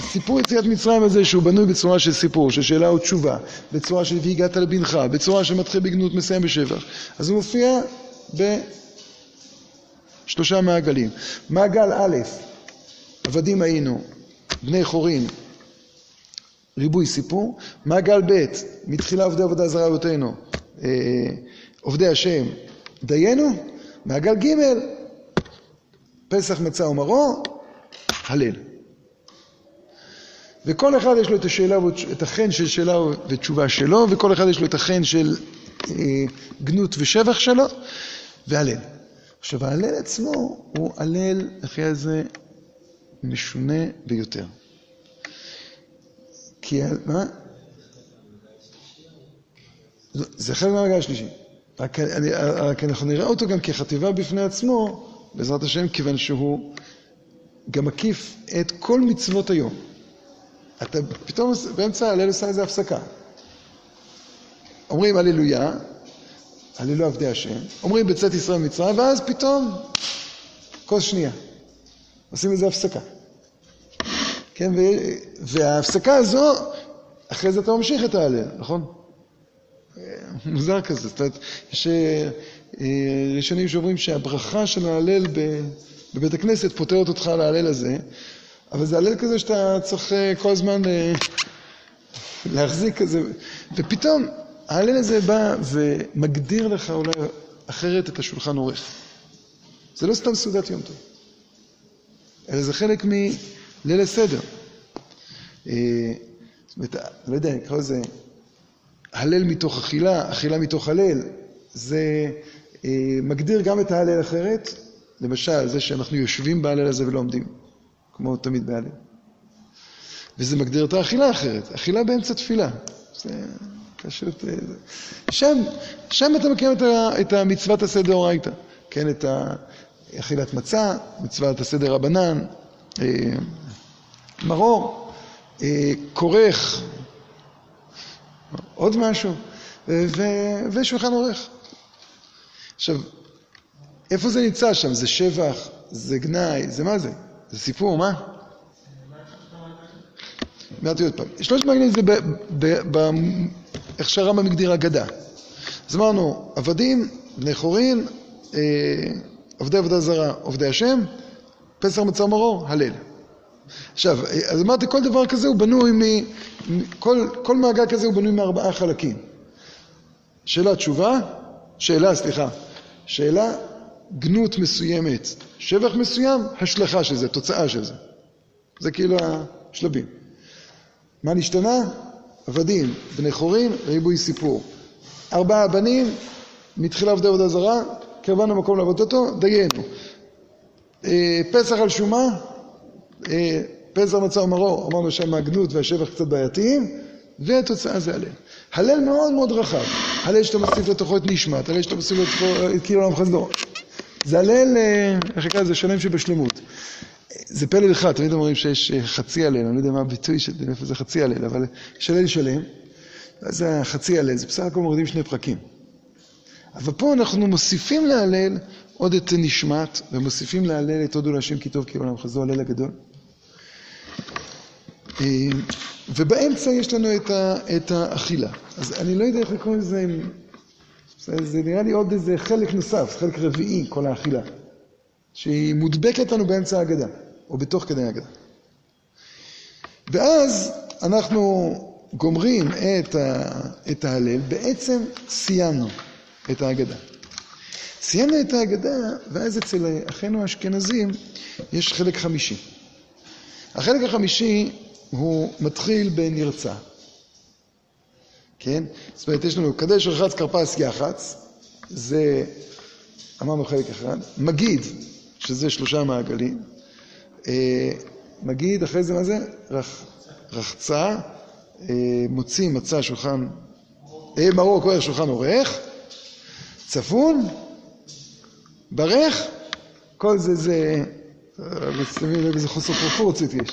סיפור יציאת מצרים הזה שהוא בנוי בצורה של סיפור, של שאלה ותשובה, בצורה של והגעת לבנך, בצורה שמתחיל בגנות מסיים בשבח, אז הוא מופיע בשלושה מעגלים. מעגל א', עבדים היינו, בני חורין, ריבוי סיפור. מעגל ב', מתחילה עובדי עבודה זרה אבותינו, אה, עובדי השם, דיינו. מעגל ג', פסח מצה ומרור, הלל. וכל אחד יש לו את השאלה, את החן של שאלה ותשובה שלו, וכל אחד יש לו את החן של אה, גנות ושבח שלו, והלל. עכשיו, ההלל עצמו הוא הלל, אחרי זה, משונה ביותר. כי, מה? זה חלק מהרגע השלישי. רק, אני, רק אנחנו נראה אותו גם כחטיבה בפני עצמו, בעזרת השם, כיוון שהוא גם מקיף את כל מצוות היום. אתה פתאום באמצע הלל עושה איזה הפסקה. אומרים הללויה, הללו עבדי השם, אומרים בצאת ישראל ממצרים, ואז פתאום כוס שנייה. עושים איזה הפסקה. כן, וההפסקה הזו, אחרי זה אתה ממשיך את ההלל, נכון? מוזר כזה, זאת אומרת, יש אה, ראשונים שאומרים שהברכה של ההלל בבית הכנסת פותרת אותך על ההלל הזה, אבל זה הלל כזה שאתה צריך אה, כל הזמן אה, להחזיק כזה, ופתאום ההלל הזה בא ומגדיר לך אולי אחרת את השולחן עורך. זה לא סתם סעודת יום טוב, אלא זה חלק מליל הסדר. זאת אומרת, לא יודע, נקרא לזה הלל מתוך אכילה, אכילה מתוך הלל, זה אה, מגדיר גם את ההלל אחרת, למשל, זה שאנחנו יושבים בהלל הזה ולא עומדים, כמו תמיד בהלל. וזה מגדיר את האכילה אחרת, אכילה באמצע תפילה. זה פשוט... אה, שם, שם אתה מקיים את, ה, את המצוות עשה דאורייתא, כן, את אכילת מצה, מצוות עשה דרבנן, אה, מרור, אה, כורך, עוד משהו, ושולחן עורך. עכשיו, איפה זה נמצא שם? זה שבח? זה גנאי? זה מה זה? זה סיפור, מה? אמרתי עוד פעם. שלושת מעגלים זה איך שהרמב"ם הגדיר אגדה. אז אמרנו, עבדים, בני חורין, אה, עובדי עבודה זרה, עובדי השם, פסח מצר מרור, הלל. עכשיו, אז אמרתי, כל דבר כזה הוא בנוי מ... כל, כל מעגל כזה הוא בנוי מארבעה חלקים. שאלה תשובה, שאלה, סליחה, שאלה, גנות מסוימת, שבח מסוים, השלכה של זה, תוצאה של זה. זה כאילו השלבים. מה נשתנה? עבדים, בני חורים, ריבוי סיפור. ארבעה בנים, מתחילה עובדי עבודה זרה, קרבנו מקום לעבוד אותו, דיינו. אה, פסח על שומה, אה, פסח מצה ומרור, אמרנו שהמגנות והשבח קצת בעייתיים, והתוצאה זה הלל. הלל מאוד מאוד רחב. הלל שאתה מוסיף לתוכו את נשמת, הלל שאתה מוסיף לתוכו את כאילו עולם חסדו. זה הלל, אה, איך נקרא לזה, שלם שבשלמות. זה פלא אחד, תמיד אומרים שיש אה, חצי הלל, אני לא יודע מה הביטוי של איפה זה חצי הלל, אבל יש הלל שלם, ואז זה חצי הלל, זה בסך הכל מורידים שני פרקים. אבל פה אנחנו מוסיפים להלל עוד את נשמת, ומוסיפים להלל את הודו להשם כי טוב כי עולם חזו הלל הגדול. אה, ובאמצע יש לנו את, ה, את האכילה. אז אני לא יודע איך לקרוא לזה, זה, זה נראה לי עוד איזה חלק נוסף, חלק רביעי, כל האכילה, שהיא מודבקת לנו באמצע ההגדה, או בתוך כדי ההגדה. ואז אנחנו גומרים את, ה, את ההלל, בעצם סיימנו את ההגדה. סיימנו את ההגדה, ואז אצל אחינו האשכנזים יש חלק חמישי. החלק החמישי הוא מתחיל בנרצה. כן? זאת אומרת, יש לנו קדש רחץ כרפס יחץ, זה, אמרנו חלק אחד, מגיד, שזה שלושה מעגלים, אה, מגיד, אחרי זה מה זה? רח, רחצה, אה, מוציא מצא שולחן, אה, מרור כהר שולחן עורך, צפון, ברך, כל זה זה, שמים לב איזה חוסר פרופורציות יש.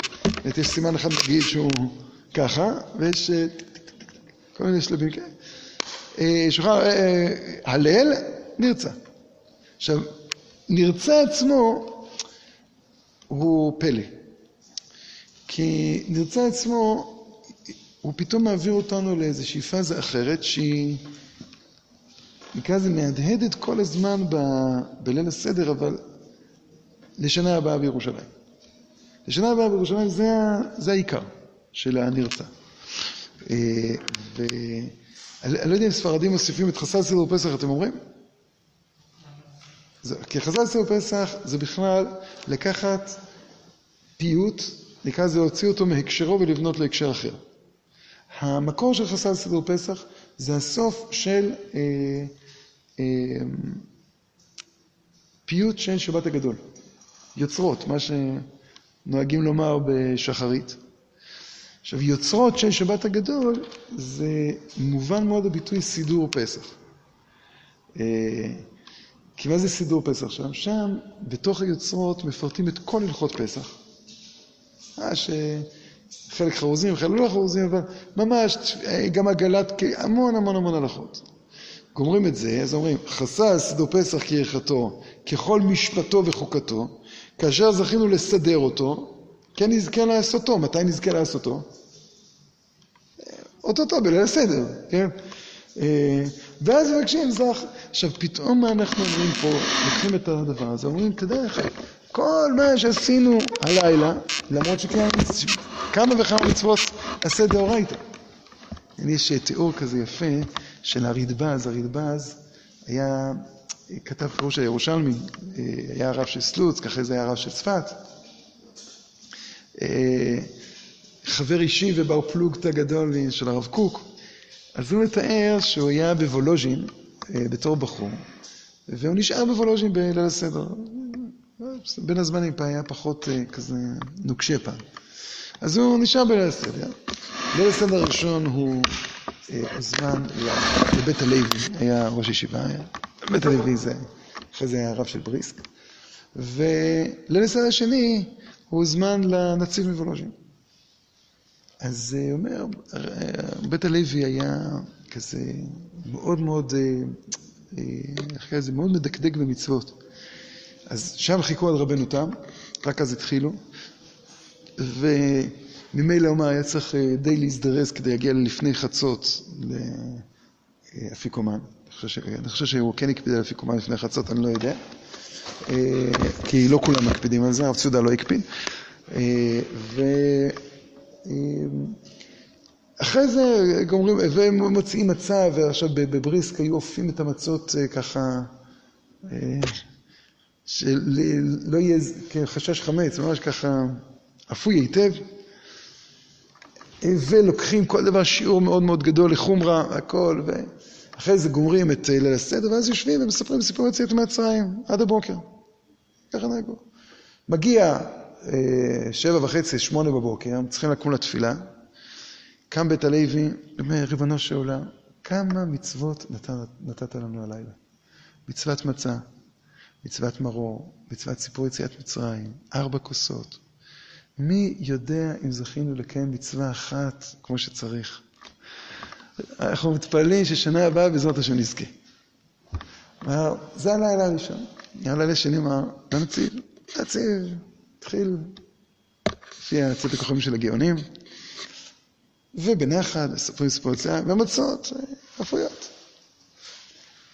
יש סימן אחד מגיד שהוא ככה, ויש כל מיני שלבים כאלה. שולחן, הלל, נרצה. עכשיו, נרצה עצמו הוא פלא. כי נרצה עצמו, הוא פתאום מעביר אותנו לאיזושהי פאזה אחרת שהיא, נקרא לזה מהדהדת כל הזמן ב, בליל הסדר, אבל לשנה הבאה בירושלים. לשנה הבאה בירושלים זה, זה העיקר של הנרצה. אה, ואני לא יודע אם ספרדים מוסיפים את חסל סדר פסח, אתם אומרים? כי חז"ל סדר פסח זה בכלל לקחת פיוט, נקרא לזה להוציא אותו מהקשרו ולבנות להקשר אחר. המקור של חס"ל סדר פסח זה הסוף של אה, אה, פיוט של שבת הגדול. יוצרות, מה שנוהגים לומר בשחרית. עכשיו, יוצרות של שבת הגדול זה מובן מאוד הביטוי סידור פסח. אה, כי מה זה סידור פסח שם? שם, בתוך היוצרות, מפרטים את כל הלכות פסח. אה, שחלק חרוזים, חלק לא חרוזים, אבל ממש, גם עגלת, המון המון המון הלכות. גומרים את זה, אז אומרים, חסה סידור פסח כהלכתו, ככל משפטו וחוקתו, כאשר זכינו לסדר אותו, כן נזכה לעשותו. מתי נזכה לעשותו? אוטוטו, בליל הסדר, כן? אה, ואז מבקשים זך. עכשיו, פתאום מה אנחנו אומרים פה, לוקחים את הדבר הזה, אומרים, תדע לך, כל מה שעשינו הלילה, למרות שכמה וכמה מצוות עשה דאורייתא. יש תיאור כזה יפה של הרדב"ז, הרדב"ז היה, כתב פירוש הירושלמי, אה, היה הרב של סלוץ, ככה זה היה הרב של צפת. אה, חבר אישי ובר פלוגתא גדול של הרב קוק. אז הוא מתאר שהוא היה בוולוז'ין אה, בתור בחור, והוא נשאר בוולוז'ין בליל הסדר. בין הזמנים פעם היה פחות כזה נוקשה פעם. אז הוא נשאר בליל הסדר. ליל הסדר הראשון הוא הוזמן אה, לבית הלוי, היה ראש ישיבה, בית הלוי זה, אחרי זה הרב של בריסק. וליל הסדר השני הוא הוזמן לנציב מוולוז'ין. אז הוא אומר, בית הלוי היה כזה מאוד מאוד, אה, אה, איך קוראים לזה, מאוד מדקדק במצוות. אז שם חיכו על רבנו תם, רק אז התחילו, וממילא אומר היה צריך אה, די להזדרז כדי להגיע לפני חצות לאפיקומן. אני חושב שהוא כן הקפיד על אפיקומן לפני חצות, אני לא יודע. כי לא כולם מקפידים על זה, הרב ציודה לא הקפיד. ו... אחרי זה גומרים, והם מוציאים מצה, ועכשיו בבריסק היו אופים את המצות אה, ככה, אה, שלא יהיה חשש חמץ, ממש ככה אפוי היטב. ולוקחים כל דבר שיעור מאוד מאוד גדול לחומרה, הכל, ואחרי זה גומרים את ליל הסדר, ואז יושבים ומספרים סיפור יציאת מצרים עד הבוקר. ככה נהגו. מגיע אה, שבע וחצי, שמונה בבוקר, צריכים לקום לתפילה. קם בית הלוי, אומר, ריבונו של עולם, כמה מצוות נת, נתת לנו הלילה? מצוות מצה, מצוות מרור, מצוות סיפור יציאת מצרים, ארבע כוסות. מי יודע אם זכינו לקיים מצווה אחת כמו שצריך? אנחנו מתפללים ששנה הבאה בעזרת השם נזכה. זה הלילה הראשון. הלילה השני אמר, לנציב, לנציב, התחיל לפי הצאת הכוכבים של הגאונים, ובנחת, מספרים סיפור יציאה, ומצות אפויות.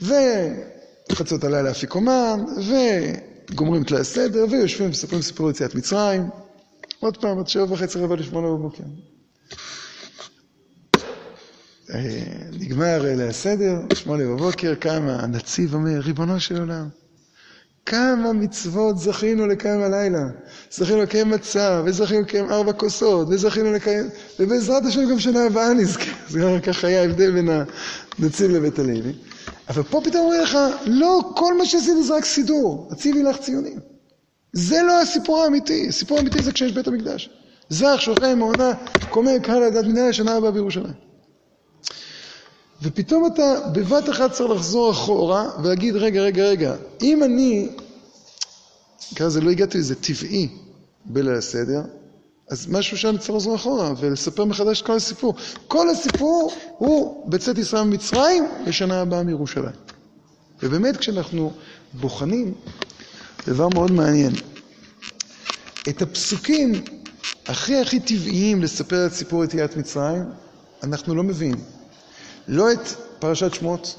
וחצות הלילה אפיקומן, וגומרים את ליל הסדר, ויושבים ומספרים סיפור יציאת מצרים. עוד פעם, עד שבע וחצי רבע לשמונה בבוקר. נגמר ליל הסדר, שמונה בבוקר, קם הנציב אומר, ריבונו של עולם, כמה מצוות זכינו לקיים הלילה. זכינו לקיים מצה, וזכינו לקיים ארבע כוסות, וזכינו לקיים, ובעזרת השם גם שנה הבאה נזכה. זה ככה היה ההבדל בין הנציב לבית הלוי. אבל פה פתאום אומר לך, לא, כל מה שעשיתי זה רק סידור, הציבי לך ציונים. זה לא הסיפור האמיתי, הסיפור האמיתי זה כשיש בית המקדש. זך, שוכן, מעונה, קומם, קהל הדת מנהל לשנה הבאה בירושלים. ופתאום אתה בבת אחת צריך לחזור אחורה ולהגיד, רגע, רגע, רגע, אם אני, ככה זה לא הגעתי לזה טבעי בליל הסדר, אז משהו שאני צריך לחזור אחורה ולספר מחדש את כל הסיפור. כל הסיפור הוא בצאת ישראל ממצרים לשנה הבאה מירושלים. ובאמת כשאנחנו בוחנים, דבר מאוד מעניין, את הפסוקים הכי הכי טבעיים לספר את סיפור יציאת מצרים, אנחנו לא מבינים. לא את פרשת שמות,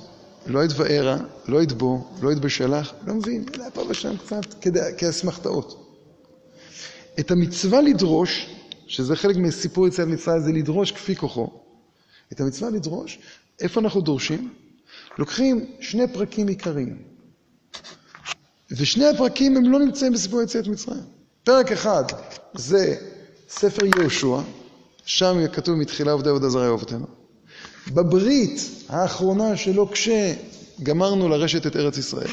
לא את וארא, לא את בו, לא את בשלח, לא מבין, אלא פה ושם קצת כאסמכתאות. את המצווה לדרוש, שזה חלק מסיפור יציאת מצרים, זה לדרוש כפי כוחו. את המצווה לדרוש, איפה אנחנו דורשים? לוקחים שני פרקים עיקריים. ושני הפרקים הם לא נמצאים בסיפור יציאת מצרים. פרק אחד זה ספר יהושע, שם כתוב מתחילה עובדי עבודה זרה אהובתנו. בברית האחרונה שלו כשגמרנו לרשת את ארץ ישראל.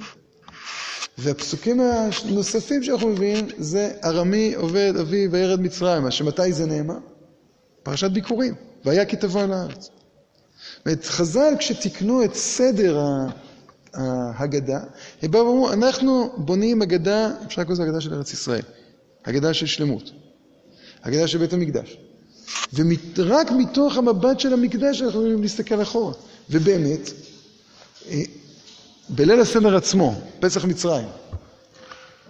והפסוקים הנוספים שאנחנו מביאים זה ארמי עובד אבי וירד מצרים, שמתי זה נאמר? פרשת ביקורים, והיה כי תבוא אל הארץ. ואת חז"ל כשתיקנו את סדר ההגדה, הם באו ואמרו, אנחנו בונים הגדה, אפשר לקרוא לזה הגדה של ארץ ישראל, הגדה של שלמות, הגדה של בית המקדש. ורק מתוך המבט של המקדש אנחנו יכולים להסתכל אחורה. ובאמת, אה, בליל הסדר עצמו, פסח מצרים,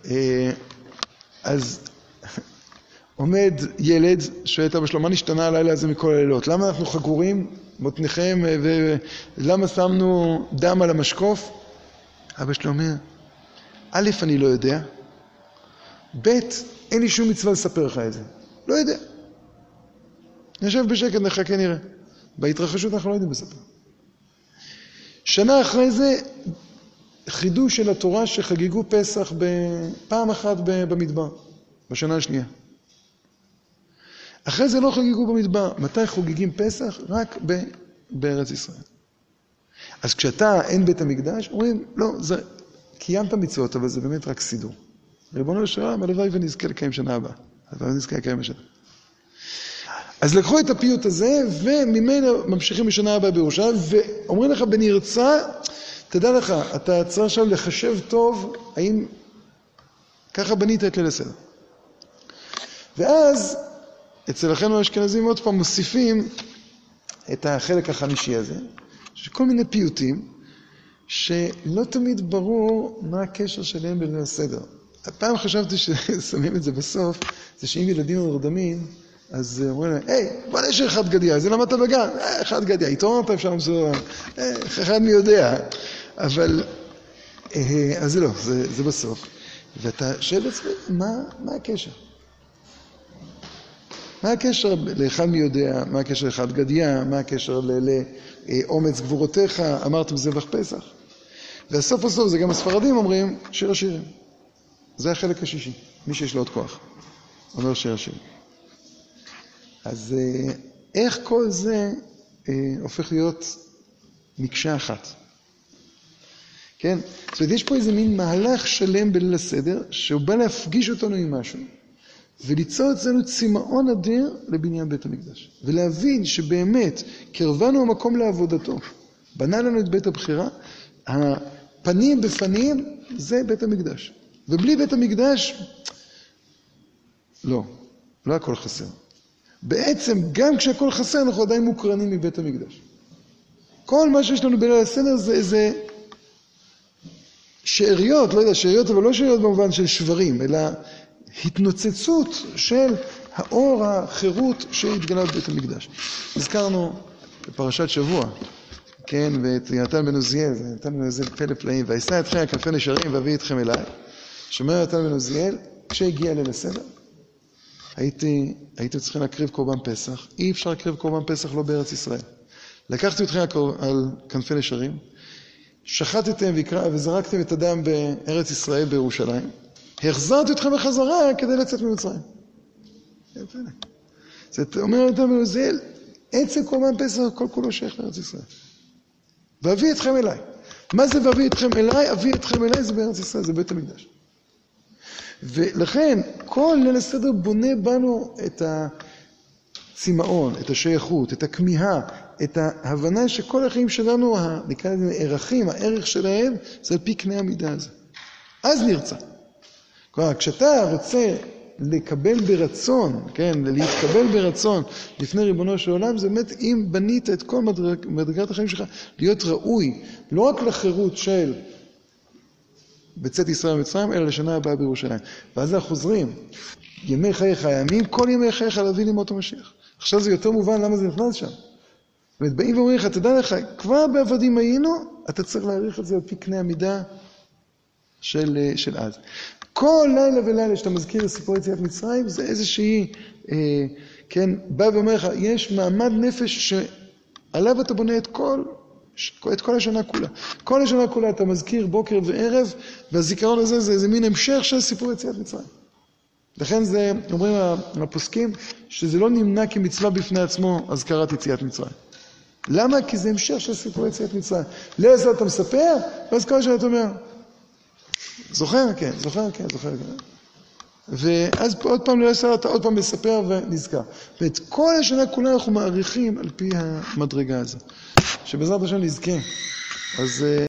אה, אז עומד ילד, שואל את אבא שלו, מה נשתנה הלילה הזה מכל הלילות? למה אנחנו חגורים, מותניכם, ולמה שמנו דם על המשקוף? אבא שלו אומר, א', אני לא יודע, ב', אין לי שום מצווה לספר לך את זה. לא יודע. נשב בשקט, נחכה, נראה. בהתרחשות אנחנו לא יודעים לספר. שנה אחרי זה, חידוש של התורה שחגגו פסח פעם אחת במדבר, בשנה השנייה. אחרי זה לא חגגו במדבר. מתי חוגגים פסח? רק ב, בארץ ישראל. אז כשאתה אין בית המקדש, אומרים, לא, זה, קיימת מצוות, אבל זה באמת רק סידור. ריבונו של עולם, הלוואי ונזכה לקיים שנה הבאה. הלוואי ונזכה לקיים השנה. אז לקחו את הפיוט הזה, וממנו ממשיכים לשנה הבאה בירושלים, ואומרים לך בנרצה, תדע לך, אתה צריך עכשיו לחשב טוב, האם ככה בנית את ליל הסדר. ואז, אצל אחינו האשכנזים עוד פעם מוסיפים את החלק החמישי הזה, של כל מיני פיוטים, שלא תמיד ברור מה הקשר שלהם בליל הסדר. הפעם חשבתי ששמים את זה בסוף, זה שאם ילדים נרדמים, אז אומרים להם, היי, בוא נשאר אחד גדיה, זה למדת בגן, אה, אחד גדיה, התעוררת אפשר מסוים, אה, אחד מי יודע, אבל, אה, אז זה לא, זה, בסוף. ואתה שואל את עצמך, מה הקשר? מה הקשר לאחד מי יודע, מה הקשר לאחד גדיה, מה הקשר לאומץ גבורותיך, אמרתם זבח פסח? והסוף הסוף זה גם הספרדים אומרים שיר השירים. זה החלק השישי, מי שיש לו עוד כוח, אומר שיר השירים. אז אה, איך כל זה אה, הופך להיות מקשה אחת? כן? זאת אומרת, יש פה איזה מין מהלך שלם בליל הסדר, שהוא בא להפגיש אותנו עם משהו, וליצור אצלנו צמאון אדיר לבניין בית המקדש. ולהבין שבאמת, קרבנו המקום לעבודתו, בנה לנו את בית הבחירה, הפנים בפנים זה בית המקדש. ובלי בית המקדש, לא, לא הכל חסר. בעצם, גם כשהכול חסר, אנחנו עדיין מוקרנים מבית המקדש. כל מה שיש לנו בליל הסדר זה איזה שאריות, לא יודע, שאריות, אבל לא שאריות במובן של שברים, אלא התנוצצות של האור, החירות שהתגלה בבית המקדש. הזכרנו בפרשת שבוע, כן, ואת יונתן בן עוזיאל, יונתן בן עוזיאל פלא פלאים, ואשא אתכם על כנפי נשרים ואביא אתכם אליי. שומע יונתן בן עוזיאל, כשהגיע ליל הסדר, הייתי, הייתם צריכים להקריב קורבן פסח. אי אפשר להקריב קורבן פסח לא בארץ ישראל. לקחתי אתכם על כנפי נשרים, שחטתם וזרקתם את הדם בארץ ישראל בירושלים, החזרתי אתכם בחזרה כדי לצאת ממצרים. זאת אומרת, זה עצם קורבן פסח כל כולו שייך לארץ ישראל. ואביא אתכם אליי. מה זה ואביא אתכם אליי? אביא אתכם אליי זה בארץ ישראל, זה בית המקדש. ולכן כל ליל הסדר בונה בנו את הצמאון, את השייכות, את הכמיהה, את ההבנה שכל החיים שלנו, נקרא לזה ערכים, הערך שלהם, זה על פי קנה המידה הזה. אז נרצה. כלומר, כשאתה רוצה לקבל ברצון, כן, להתקבל ברצון לפני ריבונו של עולם, זה באמת אם בנית את כל מדרג, מדרגת החיים שלך, להיות ראוי, לא רק לחירות של בצאת ישראל ממצרים, אלא לשנה הבאה בירושלים. ואז אנחנו חוזרים, ימי חייך הימים, כל ימי חייך להביא לימות המשיח. עכשיו זה יותר מובן למה זה נכנס שם. זאת אומרת, באים ואומרים לך, תדע לך, כבר בעבדים היינו, אתה צריך להעריך את זה על פי קנה המידה של, של אז. כל לילה ולילה שאתה מזכיר את סיפור יציאת מצרים, זה איזושהי, אה, כן, בא ואומר לך, יש מעמד נפש שעליו אתה בונה את כל, את כל השנה כולה. כל השנה כולה אתה מזכיר בוקר וערב, והזיכרון הזה זה איזה מין המשך של סיפור יציאת מצרים. לכן זה, אומרים הפוסקים, שזה לא נמנע כמצווה בפני עצמו הזכרת יציאת מצרים. למה? כי זה המשך של סיפור יציאת מצרים. ליל לא אתה מספר, ואז כל השנה אתה אומר, זוכר? כן, זוכר? כן, זוכר, כן. ואז עוד פעם ליל סדר אתה עוד פעם מספר ונזכר. ואת כל השנה כולה אנחנו מעריכים על פי המדרגה הזו. שבעזרת השם נזכה. אז...